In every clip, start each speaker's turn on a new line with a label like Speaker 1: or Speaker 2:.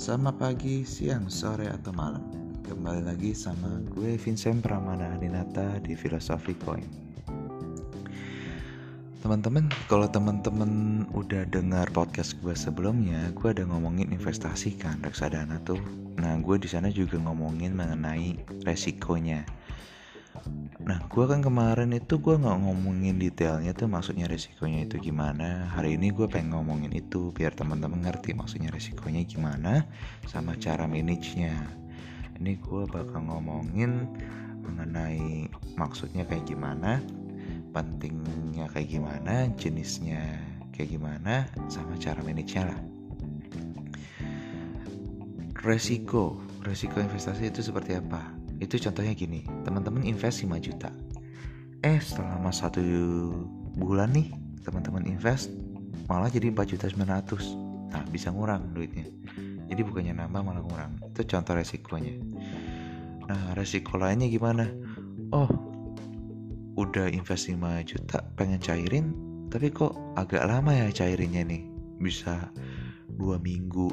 Speaker 1: Selamat pagi, siang, sore, atau malam. Kembali lagi sama gue Vincent Pramana Dinata di Filosofi Coin Teman-teman, kalau teman-teman udah dengar podcast gue sebelumnya Gue ada ngomongin investasi kan, reksadana tuh. Nah, gue di sana juga ngomongin mengenai resikonya Nah, gue kan kemarin itu gue nggak ngomongin detailnya tuh maksudnya resikonya itu gimana. Hari ini gue pengen ngomongin itu biar teman-teman ngerti maksudnya resikonya gimana sama cara manage-nya. Ini gue bakal ngomongin mengenai maksudnya kayak gimana, pentingnya kayak gimana, jenisnya kayak gimana, sama cara manage-nya lah. Resiko, resiko investasi itu seperti apa? Itu contohnya gini, teman-teman invest 5 juta. Eh, selama satu bulan nih, teman-teman invest malah jadi 4 juta 900. Nah, bisa ngurang duitnya. Jadi bukannya nambah malah ngurang. Itu contoh resikonya. Nah, resiko lainnya gimana? Oh, udah invest 5 juta, pengen cairin, tapi kok agak lama ya cairinnya nih. Bisa dua minggu,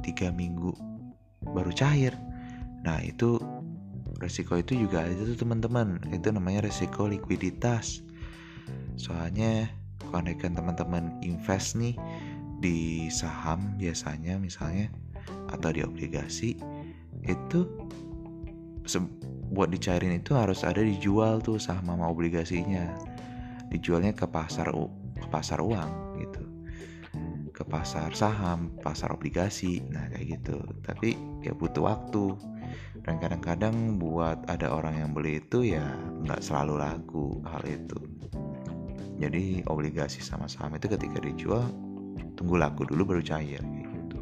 Speaker 1: tiga minggu baru cair. Nah, itu resiko itu juga ada tuh teman-teman. Itu namanya resiko likuiditas. Soalnya kalau teman-teman invest nih di saham biasanya misalnya atau di obligasi itu buat dicairin itu harus ada dijual tuh saham sama obligasinya. Dijualnya ke pasar ke pasar uang gitu ke pasar saham pasar obligasi nah kayak gitu. Tapi ya butuh waktu. Dan kadang-kadang buat ada orang yang beli itu ya nggak selalu laku hal itu. Jadi obligasi sama saham itu ketika dijual tunggu laku dulu baru cair gitu.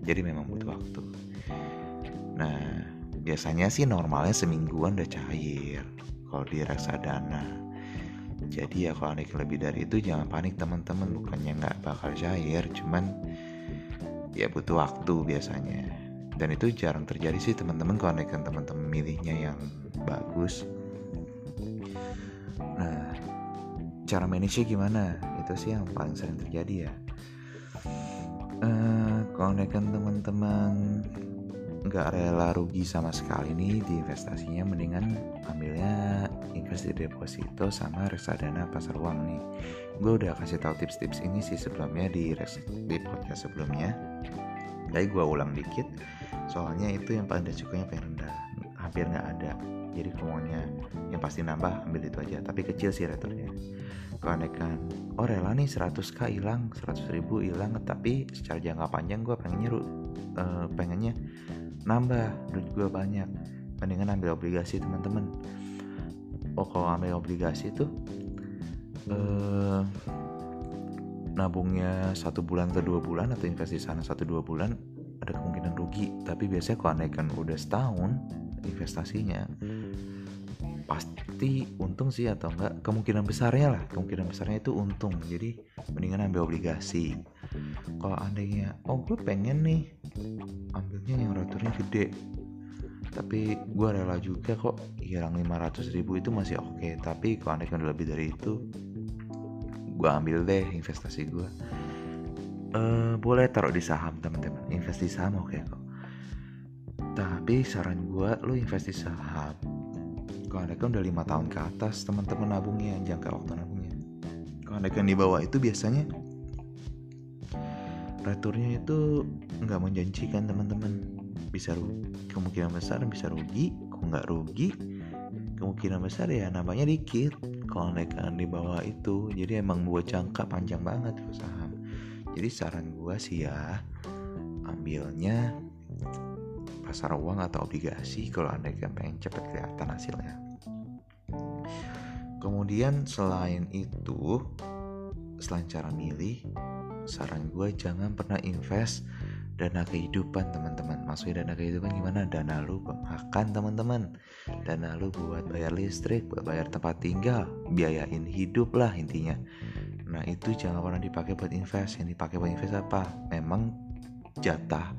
Speaker 1: Jadi memang butuh waktu. Nah biasanya sih normalnya semingguan udah cair. Kalau di reksadana jadi ya kalau naik lebih dari itu jangan panik teman-teman. Bukannya nggak bakal cair cuman ya butuh waktu biasanya. Dan itu jarang terjadi sih teman-teman kalau naikkan teman-teman milihnya yang bagus. Nah cara manage gimana? Itu sih yang paling sering terjadi ya. Uh, kalau teman-teman nggak rela rugi sama sekali nih di investasinya mendingan ambilnya investasi deposito sama reksadana pasar uang nih. Gue udah kasih tahu tips-tips ini sih sebelumnya di, di podcast sebelumnya. Tapi gue ulang dikit soalnya itu yang paling resikonya paling rendah. Hampir nggak ada. Jadi semuanya yang pasti nambah ambil itu aja. Tapi kecil sih returnnya. Kalau kan oh rela nih 100k hilang 100 ribu hilang tapi secara jangka panjang gue pengen nyeru uh, pengennya nambah duit gue banyak. Mendingan ambil obligasi teman-teman oh kalau ambil obligasi tuh uh, nabungnya satu bulan ke dua bulan atau investasi sana satu dua bulan ada kemungkinan rugi. Tapi biasanya kalau naikkan udah setahun investasinya pasti untung sih atau enggak? Kemungkinan besarnya lah kemungkinan besarnya itu untung. Jadi mendingan ambil obligasi. Kalau andainya oh gue pengen nih ambilnya yang rotornya gede tapi gue rela juga kok hilang 500 ribu itu masih oke. Okay. tapi kalau andainya udah lebih dari itu gue ambil deh investasi gue uh, boleh taruh di saham teman-teman. Invest di saham oke okay kok. Tapi saran gue lu invest di saham kalau anda kan udah lima tahun ke atas teman-teman nabungnya jangka waktu nabungnya. Kalau kan di bawah itu biasanya returnnya itu nggak menjanjikan teman-teman. Bisa rugi kemungkinan besar bisa rugi kok nggak rugi? Kemungkinan besar ya namanya dikit. Kalau naikkan di bawah itu jadi emang buat jangka panjang banget usaha. Jadi saran gue sih ya ambilnya pasar uang atau obligasi kalau anda pengen cepat kelihatan hasilnya. Kemudian selain itu selain cara milih saran gue jangan pernah invest dana kehidupan teman-teman maksudnya dana kehidupan gimana dana lu makan teman-teman dana lu buat bayar listrik buat bayar tempat tinggal biayain hidup lah intinya Nah itu jangan pernah dipakai buat invest. Yang dipakai buat invest apa? Memang jatah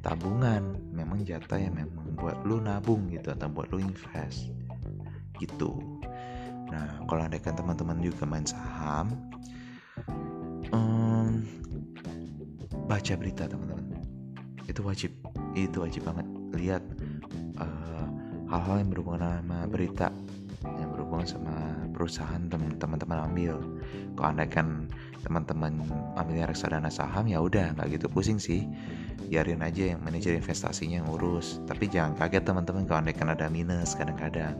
Speaker 1: tabungan. Memang jatah yang memang buat lu nabung gitu atau buat lu invest gitu. Nah kalau ada kan teman-teman juga main saham, um, baca berita teman-teman. Itu wajib. Itu wajib banget. Lihat uh, hal-hal yang berhubungan sama berita yang berhubungan sama perusahaan teman-teman ambil. Kalau anda kan teman-teman ambilnya reksadana saham ya udah nggak gitu pusing sih. Biarin aja yang manajer investasinya yang urus tapi jangan kaget teman-teman kalau anda kan ada minus kadang-kadang.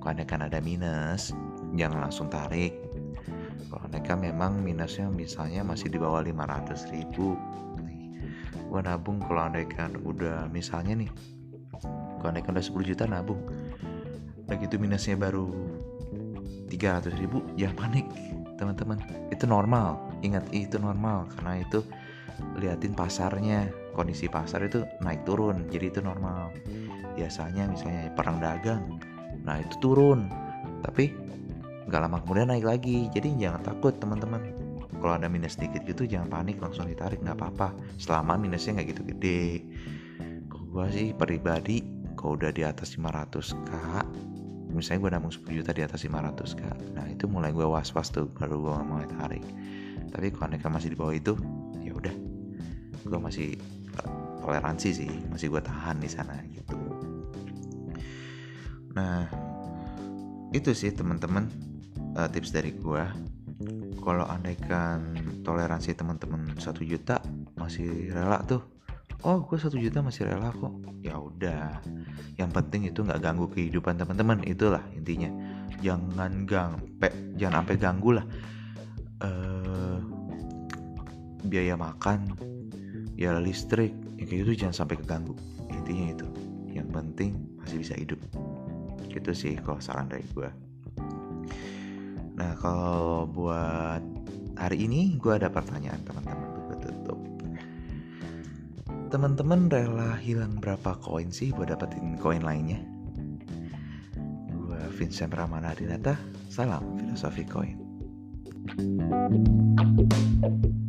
Speaker 1: Kalau anda kan ada minus jangan langsung tarik. Kalau kan memang minusnya misalnya masih di bawah 500 ribu gua nabung kalau anda kan udah misalnya nih kalau anda kan udah 10 juta nabung. Begitu minusnya baru 300 ribu jangan panik teman-teman. Itu normal ingat itu normal. Karena itu liatin pasarnya kondisi pasar itu naik turun jadi itu normal. Biasanya misalnya perang dagang nah itu turun. Tapi nggak lama kemudian naik lagi jadi jangan takut teman-teman kalau ada minus sedikit gitu jangan panik langsung ditarik nggak apa-apa. Selama minusnya nggak gitu gede. Gue sih pribadi kalau udah di atas 500k misalnya gue nabung 10 juta di atas 500 kak nah itu mulai gue was was tuh baru gue mulai tarik. Tapi kalau mereka masih di bawah itu ya udah. Gue masih uh, toleransi sih masih gue tahan di sana gitu. Nah itu sih teman-teman uh, tips dari gue kalau andaikan toleransi teman-teman satu juta masih rela tuh. Oh gue satu juta masih rela kok. Ya udah. Yang penting itu nggak ganggu kehidupan teman-teman. Itulah intinya. Jangan gang pe, jangan sampai ganggu lah. Uh, biaya makan biaya listrik yang kayak gitu jangan sampai keganggu. Intinya itu. Yang penting masih bisa hidup. Gitu sih kalau saran dari gue nah kalau buat hari ini gue ada pertanyaan teman-teman teman-teman rela hilang berapa koin sih buat dapetin koin lainnya? Gue Vincent Ramana Dinata, salam filosofi koin. thank you